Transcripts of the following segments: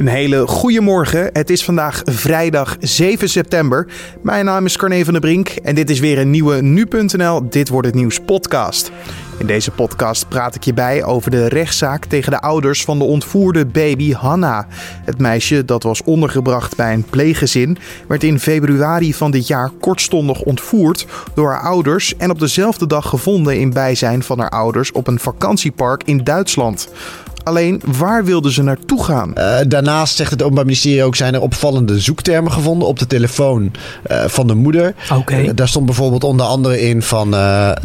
Een hele goede morgen. Het is vandaag vrijdag 7 september. Mijn naam is Carne van der Brink en dit is weer een nieuwe nu.nl Dit wordt het nieuws podcast. In deze podcast praat ik je bij over de rechtszaak tegen de ouders van de ontvoerde baby Hanna. Het meisje dat was ondergebracht bij een pleeggezin werd in februari van dit jaar kortstondig ontvoerd door haar ouders en op dezelfde dag gevonden in bijzijn van haar ouders op een vakantiepark in Duitsland. Alleen waar wilden ze naartoe gaan? Uh, daarnaast zegt het Openbaar Ministerie ook: zijn er opvallende zoektermen gevonden op de telefoon uh, van de moeder. Okay. Uh, daar stond bijvoorbeeld onder andere in van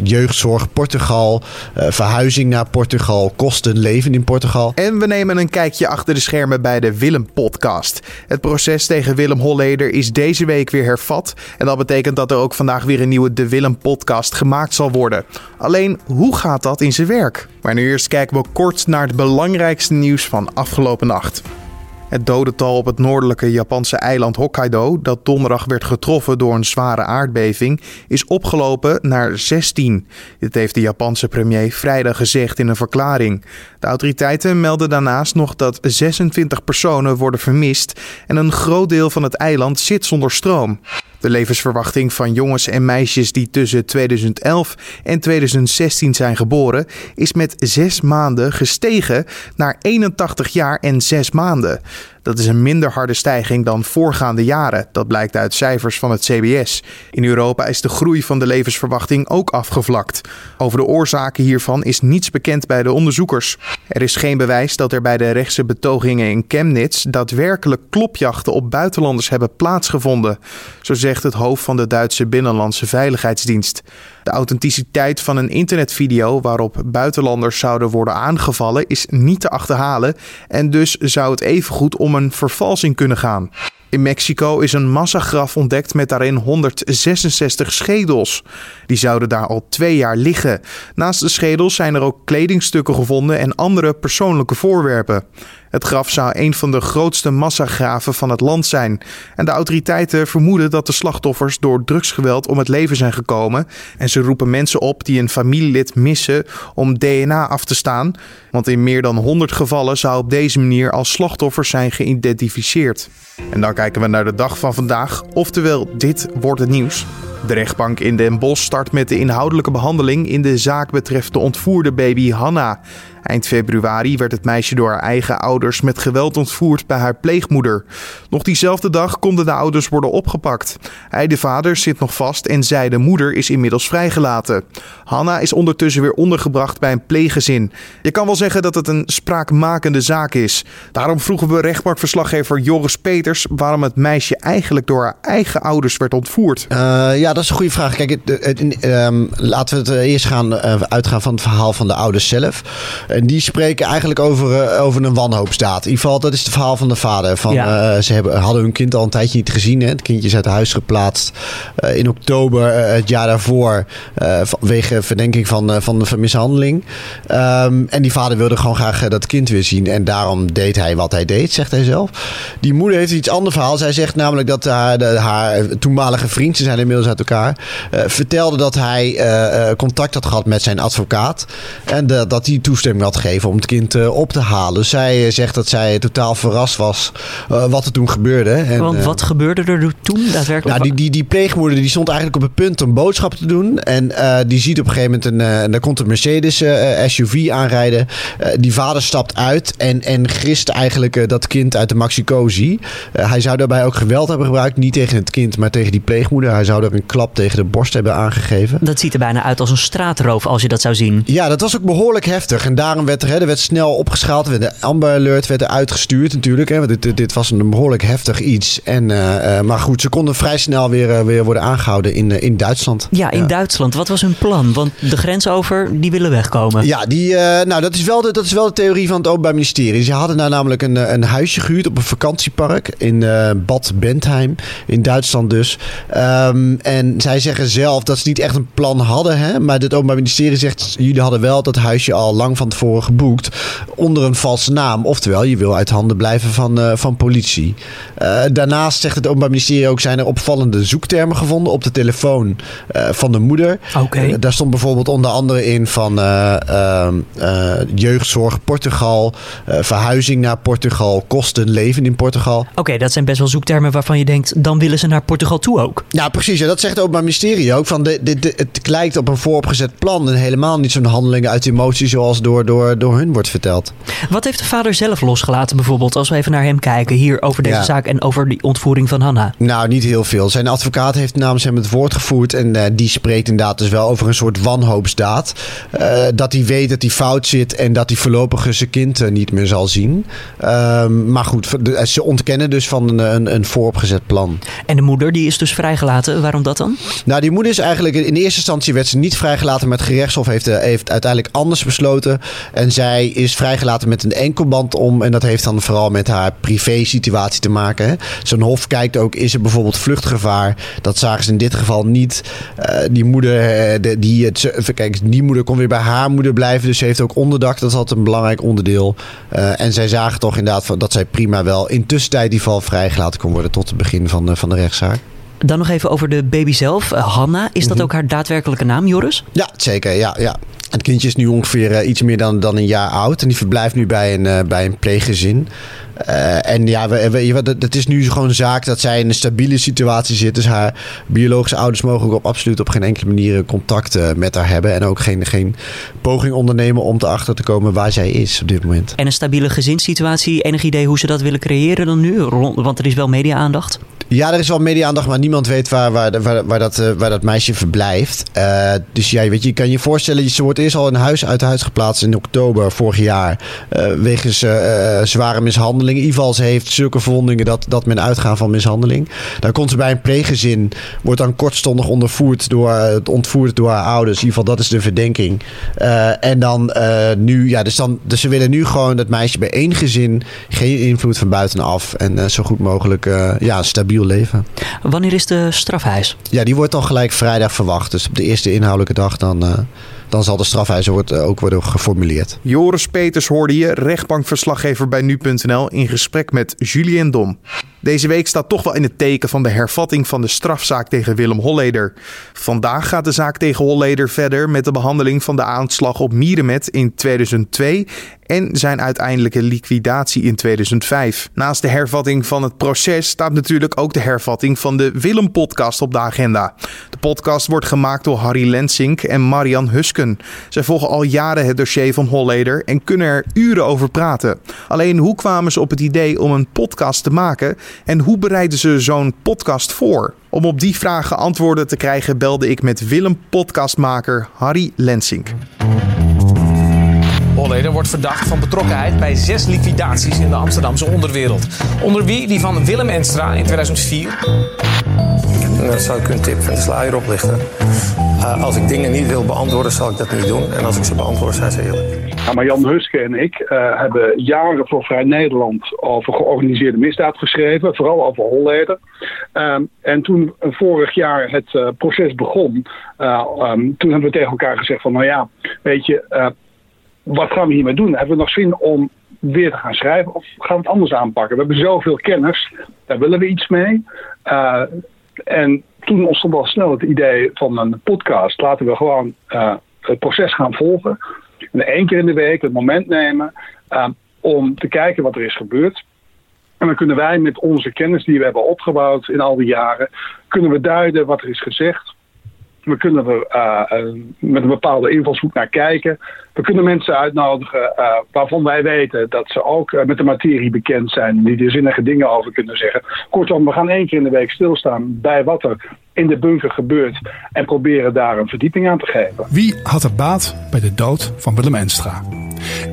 jeugdzorg Portugal, verhuizing naar Portugal, kosten leven in Portugal. En we nemen een kijkje achter de schermen bij de Willem-podcast. Het proces tegen Willem Holleder is deze week weer hervat. En dat betekent dat er ook vandaag weer een nieuwe De Willem-podcast gemaakt zal worden. Alleen, hoe gaat dat in zijn werk? Maar nu eerst kijken we kort naar het belangrijkste nieuws van afgelopen nacht. Het dodental op het noordelijke Japanse eiland Hokkaido, dat donderdag werd getroffen door een zware aardbeving, is opgelopen naar 16. Dit heeft de Japanse premier vrijdag gezegd in een verklaring. De autoriteiten melden daarnaast nog dat 26 personen worden vermist en een groot deel van het eiland zit zonder stroom. De levensverwachting van jongens en meisjes die tussen 2011 en 2016 zijn geboren is met zes maanden gestegen naar 81 jaar en zes maanden. Dat is een minder harde stijging dan voorgaande jaren. Dat blijkt uit cijfers van het CBS. In Europa is de groei van de levensverwachting ook afgevlakt. Over de oorzaken hiervan is niets bekend bij de onderzoekers. Er is geen bewijs dat er bij de rechtse betogingen in Chemnitz daadwerkelijk klopjachten op buitenlanders hebben plaatsgevonden. Zo zegt het hoofd van de Duitse Binnenlandse Veiligheidsdienst. De authenticiteit van een internetvideo waarop buitenlanders zouden worden aangevallen is niet te achterhalen en dus zou het evengoed om een vervalsing kunnen gaan. In Mexico is een massagraf ontdekt met daarin 166 schedels. Die zouden daar al twee jaar liggen. Naast de schedels zijn er ook kledingstukken gevonden en andere persoonlijke voorwerpen. Het graf zou een van de grootste massagraven van het land zijn. En de autoriteiten vermoeden dat de slachtoffers door drugsgeweld om het leven zijn gekomen. En ze roepen mensen op die een familielid missen om DNA af te staan. Want in meer dan 100 gevallen zou op deze manier als slachtoffers zijn geïdentificeerd. En dan kijken we naar de dag van vandaag, oftewel dit wordt het nieuws. De rechtbank in Den Bosch start met de inhoudelijke behandeling in de zaak betreft de ontvoerde baby Hanna. Eind februari werd het meisje door haar eigen ouders met geweld ontvoerd bij haar pleegmoeder. Nog diezelfde dag konden de ouders worden opgepakt. Hij, de vader, zit nog vast en zij, de moeder, is inmiddels vrijgelaten. Hanna is ondertussen weer ondergebracht bij een pleeggezin. Je kan wel zeggen dat het een spraakmakende zaak is. Daarom vroegen we rechtbankverslaggever Joris Peters waarom het meisje eigenlijk door haar eigen ouders werd ontvoerd. Uh, ja, dat is een goede vraag. Kijk, het, um, laten we het eerst gaan uh, uitgaan van het verhaal van de ouders zelf. En die spreken eigenlijk over, uh, over een wanhoopstaat. In ieder geval, dat is het verhaal van de vader. Van, ja. uh, ze hebben, hadden hun kind al een tijdje niet gezien. Hè? Het kindje is uit huis geplaatst uh, in oktober het jaar daarvoor. vanwege verdenking van, van de mishandeling. Um, en die vader wilde gewoon graag dat kind weer zien. En daarom deed hij wat hij deed, zegt hij zelf. Die moeder heeft iets ander verhaal. Zij zegt namelijk dat haar, de, haar toenmalige vriend, ze zijn inmiddels uit elkaar, vertelde dat hij contact had gehad met zijn advocaat. En dat hij toestemming had gegeven om het kind uh, op te halen. Zij uh, zegt dat zij totaal verrast was uh, wat er toen gebeurde. En, Want wat gebeurde er toen daadwerkelijk? Nou, die, die, die pleegmoeder die stond eigenlijk op het punt om boodschap te doen. En die ziet op een gegeven moment een, en daar komt een Mercedes SUV aanrijden. die vader stapt uit en, en grist eigenlijk dat kind uit de Maxi-Cosi. hij zou daarbij ook geweld hebben gebruikt. Niet tegen het kind, maar tegen die pleegmoeder. Hij zou er een klap tegen de borst hebben aangegeven. Dat ziet er bijna uit als een straatroof als je dat zou zien. Ja, dat was ook behoorlijk heftig. En daarom werd er, hè, er werd snel opgeschaald. Er werd de Amber Alert werd er uitgestuurd natuurlijk. Hè, want dit, dit was een behoorlijk heftig iets. En, uh, maar goed, ze konden vrij snel weer, uh, weer worden aangehouden in, in Duitsland. Ja, in ja. Duitsland. Wat was hun plan? Want de grens over, die willen wegkomen. Ja, die, nou, dat, is wel de, dat is wel de theorie van het Openbaar Ministerie. Ze hadden daar namelijk een, een huisje gehuurd op een vakantiepark in Bad Bentheim. In Duitsland dus. Um, en zij zeggen zelf dat ze niet echt een plan hadden. Hè, maar het Openbaar Ministerie zegt, jullie hadden wel dat huisje al lang van tevoren geboekt onder een valse naam. Oftewel, je wil uit handen blijven van, uh, van politie. Uh, daarnaast zegt het Openbaar Ministerie ook... zijn er opvallende zoektermen gevonden op de telefoon uh, van de moeder. Okay. daar stond bijvoorbeeld onder andere in van ehm, jeugdzorg Portugal... verhuizing naar Portugal, kosten leven in Portugal. Oké, okay, dat zijn best wel zoektermen waarvan je denkt... dan willen ze naar Portugal toe ook. Ja, precies. Ja, dat zegt het Openbaar Ministerie ook. Van de, de, de, het lijkt op een vooropgezet plan... en helemaal niet zo'n handelingen uit emotie... zoals door, door, door hun wordt verteld. Wat heeft de vader zelf losgelaten bijvoorbeeld... als we even naar hem kijken hier over deze zaak... en over die ontvoering van Hanna? Nou, niet heel veel. Zijn advocaat heeft namens hem het woord gevoerd... en uh, die spreekt inderdaad dus wel over een soort wanhoopsdaad. Uh, dat hij weet dat hij fout zit... en dat hij voorlopig zijn kind uh, niet meer zal zien. Ehm, maar goed, ze ontkennen dus van een, een, een vooropgezet plan. En de moeder die is dus vrijgelaten. Waarom dat dan? Nou, die moeder is eigenlijk... in eerste instantie werd ze niet vrijgelaten... met gerechtshof heeft, heeft uiteindelijk anders besloten. En zij is vrijgelaten met een enkelband om. En dat heeft dan vooral met haar privé-situatie te maken. Zo'n hof kijkt ook, is er bijvoorbeeld vluchtgevaar? Dat zagen ze in dit geval niet. Uh, die moeder, de, die, het, kijk, die moeder kon weer bij haar moeder blijven. Dus ze heeft ook onderdak. Dat is altijd een belangrijk onderdeel. Uh, en zij zagen toch inderdaad dat zij prima wel in tussentijd die val vrijgelaten kon worden tot het begin van de, van de rechtszaak. Dan nog even over de baby zelf, Hanna. Is dat mm -hmm. ook haar daadwerkelijke naam, Joris? Ja, zeker. Ja, ja. Het kindje is nu ongeveer uh, iets meer dan, dan een jaar oud. En die verblijft nu bij een, uh, bij een pleeggezin. Uh, en ja, we, we, het is nu gewoon een zaak dat zij in een stabiele situatie zit. Dus haar biologische ouders mogen ook op, absoluut op geen enkele manier contact met haar hebben. En ook geen, geen poging ondernemen om te achter te komen waar zij is op dit moment. En een stabiele gezinssituatie, enig idee hoe ze dat willen creëren dan nu? Want er is wel media-aandacht. Ja, er is wel media-aandacht, maar niemand weet waar, waar, waar, dat, waar dat meisje verblijft. Uh, dus ja, weet je, kan je voorstellen, ze wordt eerst al in huis uit huis geplaatst in oktober vorig jaar. Uh, wegens zware mishandeling. Geval, ze heeft zulke verwondingen dat, dat men uitgaat van mishandeling. Dan komt ze bij een pleeggezin, wordt dan kortstondig ondervoerd door, ontvoerd door haar ouders. In ieder geval, dat is de verdenking. en dan nu, ja, dus, dan, dus ze willen nu gewoon dat meisje bij één gezin, geen invloed van buitenaf. En zo goed mogelijk, ja, stabiel leven. Wanneer is de strafhuis? Ja, die wordt dan gelijk vrijdag verwacht. Dus op de eerste inhoudelijke dag dan, uh, dan zal de strafhuis wordt, uh, ook worden geformuleerd. Joris Peters hoorde je, rechtbankverslaggever bij nu.nl, in gesprek met Julien Dom. Deze week staat toch wel in het teken van de hervatting van de strafzaak tegen Willem Holleder. Vandaag gaat de zaak tegen Holleder verder met de behandeling van de aanslag op Mierenmet in 2002 en zijn uiteindelijke liquidatie in 2005. Naast de hervatting van het proces staat natuurlijk ook de hervatting van de Willem-podcast op de agenda. De podcast wordt gemaakt door Harry Lensink en Marian Zij volgen al jaren het dossier van Holleder en kunnen er uren over praten. Alleen hoe kwamen ze op het idee om een podcast te maken en hoe bereiden ze zo'n podcast voor? Om op die vragen antwoorden te krijgen belde ik met Willem-podcastmaker Harry Lensink. Holleder wordt verdacht van betrokkenheid bij zes liquidaties in de Amsterdamse onderwereld. Onder wie die van Willem Enstra in 2004. Dat zou ik een tip van de sluier oplichten. Uh, als ik dingen niet wil beantwoorden, zal ik dat niet doen. En als ik ze beantwoord, zijn ze eerlijk. Ja, maar Jan Huske en ik uh, hebben jaren voor Vrij Nederland over georganiseerde misdaad geschreven. Vooral over Holleder. Um, en toen vorig jaar het uh, proces begon, um, toen hebben we tegen elkaar gezegd van... nou ja, weet je wat gaan we hiermee doen? Hebben we nog zin om weer te gaan schrijven of gaan we het anders aanpakken? We hebben zoveel kennis, daar willen we iets mee. En toen ontstond al snel het idee van een podcast. Laten we gewoon uh, het proces gaan volgen. En één keer in de week het moment nemen uh, om te kijken wat er is gebeurd. En dan kunnen wij met onze kennis die we hebben opgebouwd in al die jaren, kunnen we duiden wat er is gezegd. We kunnen er uh, met een bepaalde invalshoek naar kijken. We kunnen mensen uitnodigen uh, waarvan wij weten dat ze ook met de materie bekend zijn. Die er zinnige dingen over kunnen zeggen. Kortom, we gaan één keer in de week stilstaan bij wat er in de bunker gebeurt. En proberen daar een verdieping aan te geven. Wie had er baat bij de dood van Willem Enstra?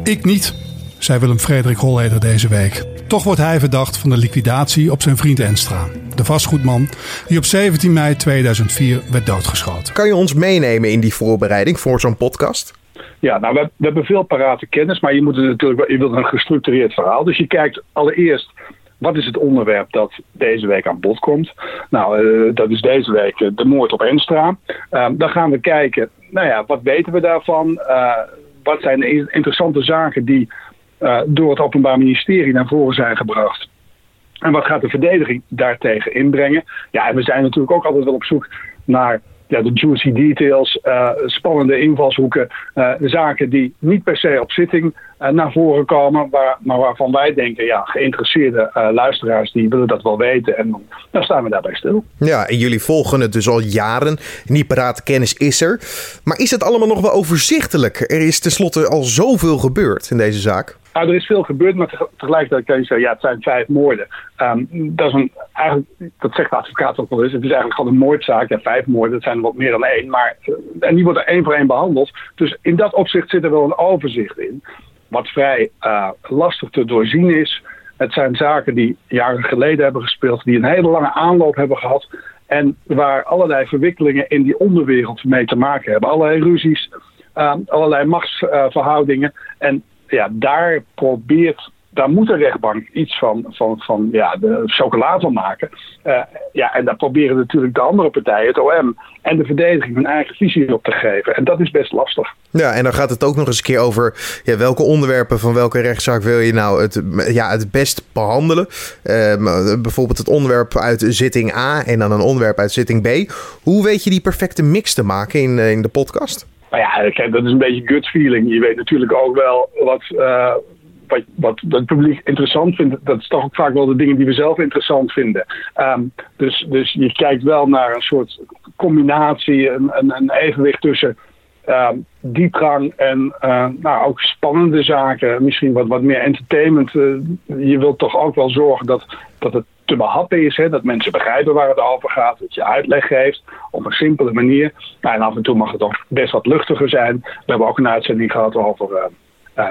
Ik niet, zei Willem Frederik Holleder deze week. Toch wordt hij verdacht van de liquidatie op zijn vriend Enstra, de vastgoedman die op 17 mei 2004 werd doodgeschoten. Kan je ons meenemen in die voorbereiding voor zo'n podcast? Ja, nou, we, we, hebben veel parate kennis, maar je, moet het natuurlijk, je wilt een gestructureerd verhaal. Dus je kijkt allereerst, wat is het onderwerp dat deze week aan bod komt? Nou, uh, dat is deze week uh, de moord op Enstra. Uh, dan gaan we kijken, nou ja, wat weten we daarvan? wat zijn de interessante zaken die door het Openbaar Ministerie naar voren zijn gebracht. En wat gaat de verdediging daartegen inbrengen? Ja, en we zijn natuurlijk ook altijd wel op zoek naar ja, de juicy details, uh, spannende invalshoeken, uh, zaken die niet per se op zitting naar voren komen, waar, maar waarvan wij denken, ja, geïnteresseerde luisteraars die willen dat wel weten en dan, dan, staan we daarbij stil. Ja, en jullie volgen het dus al jaren. Die parate kennis is er. Maar is het allemaal nog wel overzichtelijk? Er is tenslotte al zoveel gebeurd in deze zaak. Nou, er is veel gebeurd, maar tegelijkertijd kan je zeggen, ja, het zijn vijf moorden. Um, dat, is een, eigenlijk, dat zegt de advocaat ook wel eens. Het is eigenlijk gewoon een moordzaak. Ja, vijf moorden, dat zijn wat meer dan één. Maar, eh, en die worden één voor één behandeld. Dus in dat opzicht zit er wel een overzicht in. Wat vrij uh, lastig te doorzien is. Het zijn zaken die jaren geleden hebben gespeeld, die een hele lange aanloop hebben gehad. En waar allerlei verwikkelingen in die onderwereld mee te maken hebben. Allerlei ruzies, uh, allerlei machtsverhoudingen. en ja, daar probeert daar moet de rechtbank iets van, van, van ja, de chocola van maken. Uh, ja, en daar proberen natuurlijk de andere partijen, het OM en de verdediging, hun eigen visie op te geven. En dat is best lastig. Ja, en dan gaat het ook nog eens een keer over ja, welke onderwerpen van welke rechtszaak wil je nou het, ja, het best behandelen. Uh, bijvoorbeeld het onderwerp uit zitting A en dan een onderwerp uit zitting B. Hoe weet je die perfecte mix te maken in, in de podcast? Nou ja, dat is een beetje gut feeling. Je weet natuurlijk ook wel wat, uh, wat, wat het publiek interessant vindt. Dat is toch ook vaak wel de dingen die we zelf interessant vinden. Um, dus, dus je kijkt wel naar een soort combinatie, een, een, een evenwicht tussen um, diepgang en uh, nou, ook spannende zaken. Misschien wat, wat meer entertainment. Uh, je wilt toch ook wel zorgen dat, dat het te behappen is. Hè, dat mensen begrijpen waar het over gaat. Dat je uitleg geeft op een simpele manier. Nou, en af en toe mag het ook best wat luchtiger zijn. We hebben ook een uitzending gehad over uh,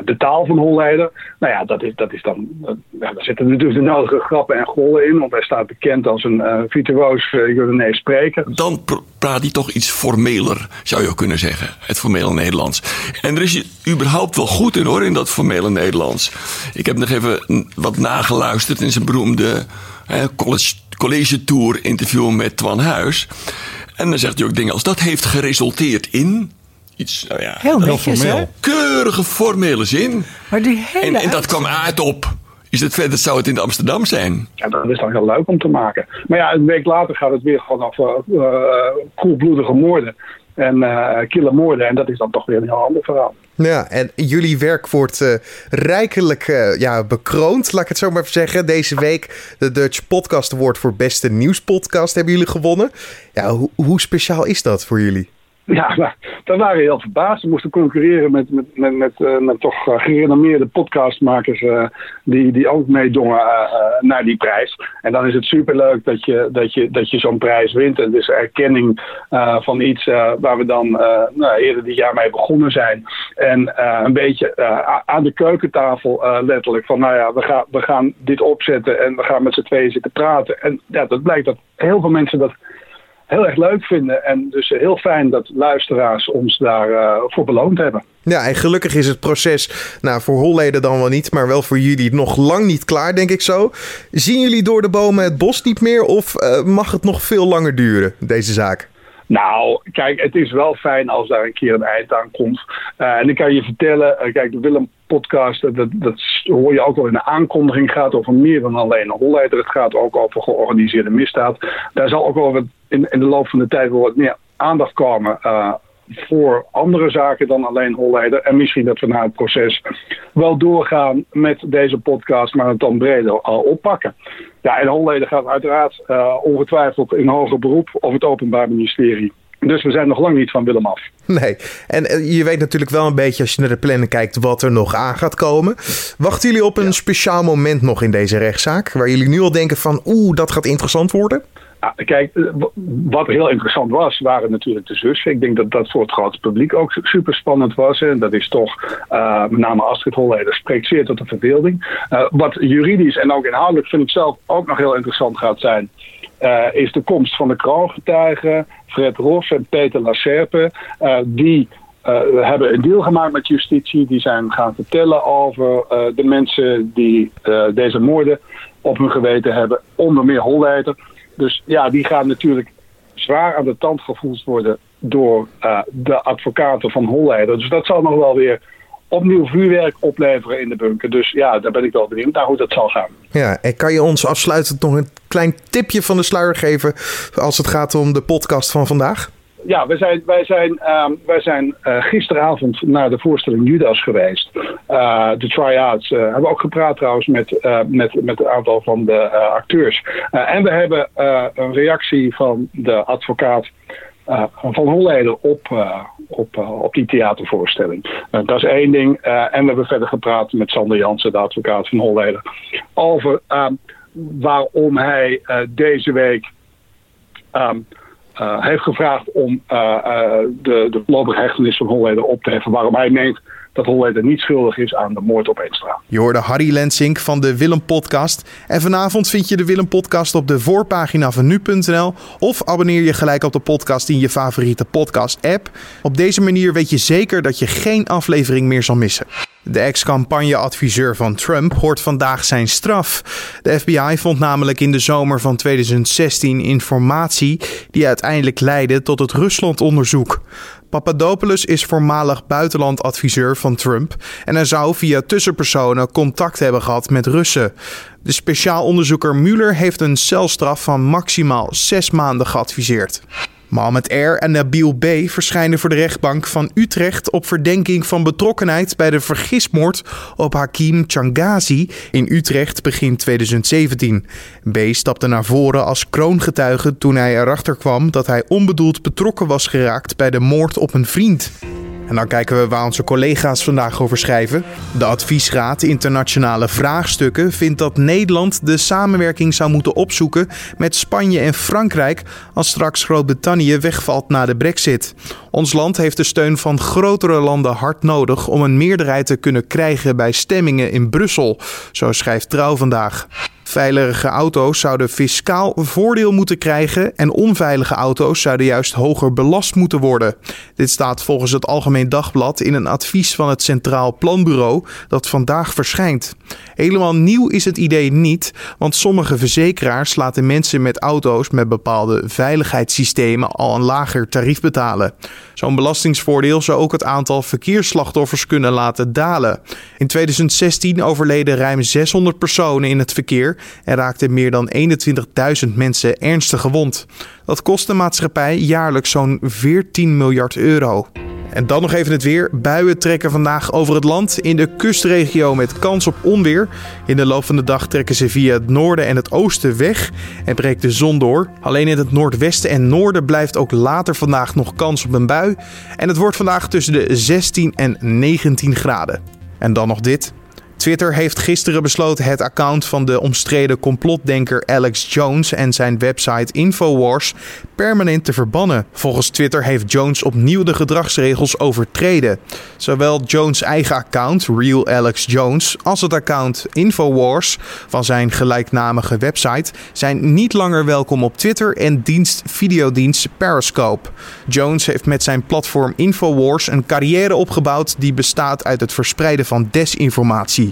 de taal van Holleder. Nou ja, dat is, dat is dan. Uh, ja, daar zitten natuurlijk de nodige grappen en gollen in. Want hij staat bekend als een uh, virtuoos uh, Jordanees spreker. Dan pr praat hij toch iets formeler, zou je kunnen zeggen. Het formele Nederlands. En er is überhaupt wel goed in hoor, in dat formele Nederlands. Ik heb nog even wat nageluisterd in zijn beroemde college, college tour interview met Twan Huis. En dan zegt hij ook dingen als dat heeft geresulteerd in iets, nou ja, heel netjes, hè? keurige formele zin. Maar die hele en, en dat kwam uit op. Is het verder, zou het in Amsterdam zijn? Ja, dat is dan heel leuk om te maken. Maar ja, een week later gaat het weer gewoon over uh, koelbloedige moorden en uh, kille moorden. En dat is dan toch weer een heel ander verhaal. Ja, en jullie werk wordt uh, rijkelijk uh, ja, bekroond, laat ik het zo maar even zeggen. Deze week de Dutch Podcast Award voor beste nieuwspodcast hebben jullie gewonnen. Ja, ho hoe speciaal is dat voor jullie? Ja, nou, daar waren heel verbaasd. We moesten concurreren met, met, met, met, met toch uh, gerenommeerde podcastmakers uh, die, die ook meedongen naar die prijs. En dan is het superleuk dat je, dat je, dat je zo'n prijs wint. En dus erkenning van iets waar we dan nou, eerder dit jaar mee begonnen zijn. En een beetje aan de keukentafel letterlijk van nou ja, we, gaan we gaan dit opzetten en we gaan met z'n tweeën zitten praten. En ja, dat blijkt dat heel veel mensen dat heel erg leuk vinden. En dus heel fijn dat luisteraars ons daarvoor uh, voor beloond hebben. Ja, en gelukkig is het proces, nou voor Holleden dan wel niet, maar wel voor jullie nog lang niet klaar, denk ik zo. Zien jullie door de bomen het bos niet meer of uh, mag het nog veel langer duren, deze zaak? Nou, kijk, het is wel fijn als daar een keer een eind aan komt. Uh, en ik kan je vertellen, uh, kijk, Willem podcast, dat, hoor je ook al in de aankondiging, gaat over meer dan alleen een holleider. Het gaat ook over georganiseerde misdaad. Daar zal ook wat in, in de loop van de tijd wel wat meer aandacht komen. Uh, voor andere zaken dan alleen Holleider. En misschien dat we na het proces wel doorgaan met deze podcast, maar het dan breder al oppakken. Ja, en Holleder gaat uiteraard uh, ongetwijfeld in hoger beroep of het Openbaar Ministerie. Dus we zijn nog lang niet van Willem af. Nee, en je weet natuurlijk wel een beetje als je naar de plannen kijkt wat er nog aan gaat komen. Wachten jullie op een ja. speciaal moment nog in deze rechtszaak? Waar jullie nu al denken van oeh, dat gaat interessant worden? Ja, kijk, wat heel interessant was, waren natuurlijk de zussen. Ik denk dat dat voor het grote publiek ook super spannend was. En dat is toch, uh, met name Astrid Holleder, spreekt zeer tot de verbeelding. Uh, wat juridisch en ook inhoudelijk vind ik zelf ook nog heel interessant gaat zijn, uh, is de komst van de kroongetuigen, Fred Ros en Peter Lacerpe, die uh, we hebben een deal gemaakt met justitie. Die zijn gaan vertellen over de mensen die deze moorden op hun geweten hebben. Onder meer Holleder. Dus ja, die gaan natuurlijk zwaar aan de tand gevoeld worden door de advocaten van Holleder. Dus dat zal nog wel weer opnieuw vuurwerk opleveren in de bunker. Dus ja, daar ben ik wel benieuwd naar hoe dat zal gaan. Ja, en kan je ons afsluitend nog een klein tipje van de sluier geven als het gaat om de podcast van vandaag? Ja, wij zijn, wij zijn, um, wij zijn uh, gisteravond naar de voorstelling Judas geweest. Uh, de try-outs. Uh, hebben ook gepraat trouwens met, met, met een aantal van de acteurs. en we hebben een reactie van de advocaat van Holleder op, op, op die theatervoorstelling. dat is één ding. en we hebben verder gepraat met Sander Jansen, de advocaat van Holleder, over ehm, waarom hij deze week. Uh, heeft gevraagd om de, de voorlopige hechtenis van Holleder op te heffen. Waarom hij meent dat Holleder niet schuldig is aan de moord op Eenstra. Je hoorde Harry Lensink van de Willem Podcast. En vanavond vind je de Willem Podcast op de voorpagina van nu.nl. Of abonneer je gelijk op de podcast in je favoriete podcast-app. Op deze manier weet je zeker dat je geen aflevering meer zal missen. De ex-campagneadviseur van Trump hoort vandaag zijn straf. De FBI vond namelijk in de zomer van 2016 informatie die uiteindelijk leidde tot het Rusland-onderzoek. Papadopoulos is voormalig buitenlandadviseur van Trump en hij zou via tussenpersonen contact hebben gehad met Russen. De speciaal onderzoeker Mueller heeft een celstraf van maximaal zes maanden geadviseerd. Mohamed R. en Nabil B. verschijnen voor de rechtbank van Utrecht op verdenking van betrokkenheid bij de vergismoord op Hakim Changazi in Utrecht begin 2017. B. stapte naar voren als kroongetuige toen hij erachter kwam dat hij onbedoeld betrokken was geraakt bij de moord op een vriend. En dan kijken we waar onze collega's vandaag over schrijven. De Adviesraad Internationale Vraagstukken vindt dat Nederland de samenwerking zou moeten opzoeken met Spanje en Frankrijk als straks Groot-Brittannië wegvalt na de Brexit. Ons land heeft de steun van grotere landen hard nodig om een meerderheid te kunnen krijgen bij stemmingen in Brussel, zo schrijft Trouw vandaag. Veilige auto's zouden fiscaal voordeel moeten krijgen en onveilige auto's zouden juist hoger belast moeten worden. Dit staat volgens het Algemeen Dagblad in een advies van het Centraal Planbureau dat vandaag verschijnt. Helemaal nieuw is het idee niet, want sommige verzekeraars laten mensen met auto's met bepaalde veiligheidssystemen al een lager tarief betalen. Zo'n belastingsvoordeel zou ook het aantal verkeersslachtoffers kunnen laten dalen. In 2016 overleden ruim 600 personen in het verkeer en raakten meer dan 21.000 mensen ernstig gewond. Dat kost de maatschappij jaarlijks zo'n 14 miljard euro. En dan nog even het weer. Buien trekken vandaag over het land. In de kustregio met kans op onweer. In de loop van de dag trekken ze via het noorden en het oosten weg en breekt de zon door. Alleen in het noordwesten en noorden blijft ook later vandaag nog kans op een bui. En het wordt vandaag tussen de 16 en 19 graden. En dan nog dit. Twitter heeft gisteren besloten het account van de omstreden complotdenker Alex Jones en zijn website Infowars permanent te verbannen. Volgens Twitter heeft Jones opnieuw de gedragsregels overtreden. Zowel Jones' eigen account, Real Alex Jones, als het account Infowars van zijn gelijknamige website zijn niet langer welkom op Twitter en dienst videodienst Periscope. Jones heeft met zijn platform Infowars een carrière opgebouwd die bestaat uit het verspreiden van desinformatie.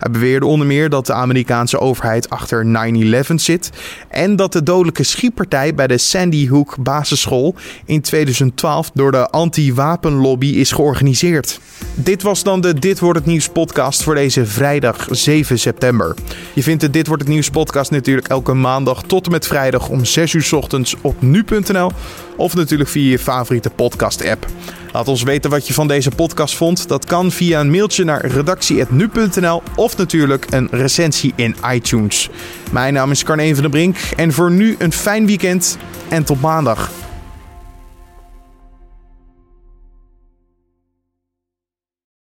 Hij beweerde onder meer dat de Amerikaanse overheid achter 9-11 zit en dat de dodelijke schietpartij bij de Sandy Hook basisschool in 2012 door de anti-wapenlobby is georganiseerd. Dit was dan de Dit wordt het nieuws podcast voor deze vrijdag 7 september. Je vindt de Dit wordt het nieuws podcast natuurlijk elke maandag tot en met vrijdag om 6 uur ochtends op nu.nl of natuurlijk via je favoriete podcast app. Laat ons weten wat je van deze podcast vond. Dat kan via een mailtje naar redactie.nu.nl of natuurlijk een recensie in iTunes. Mijn naam is Carne van der Brink en voor nu een fijn weekend en tot maandag.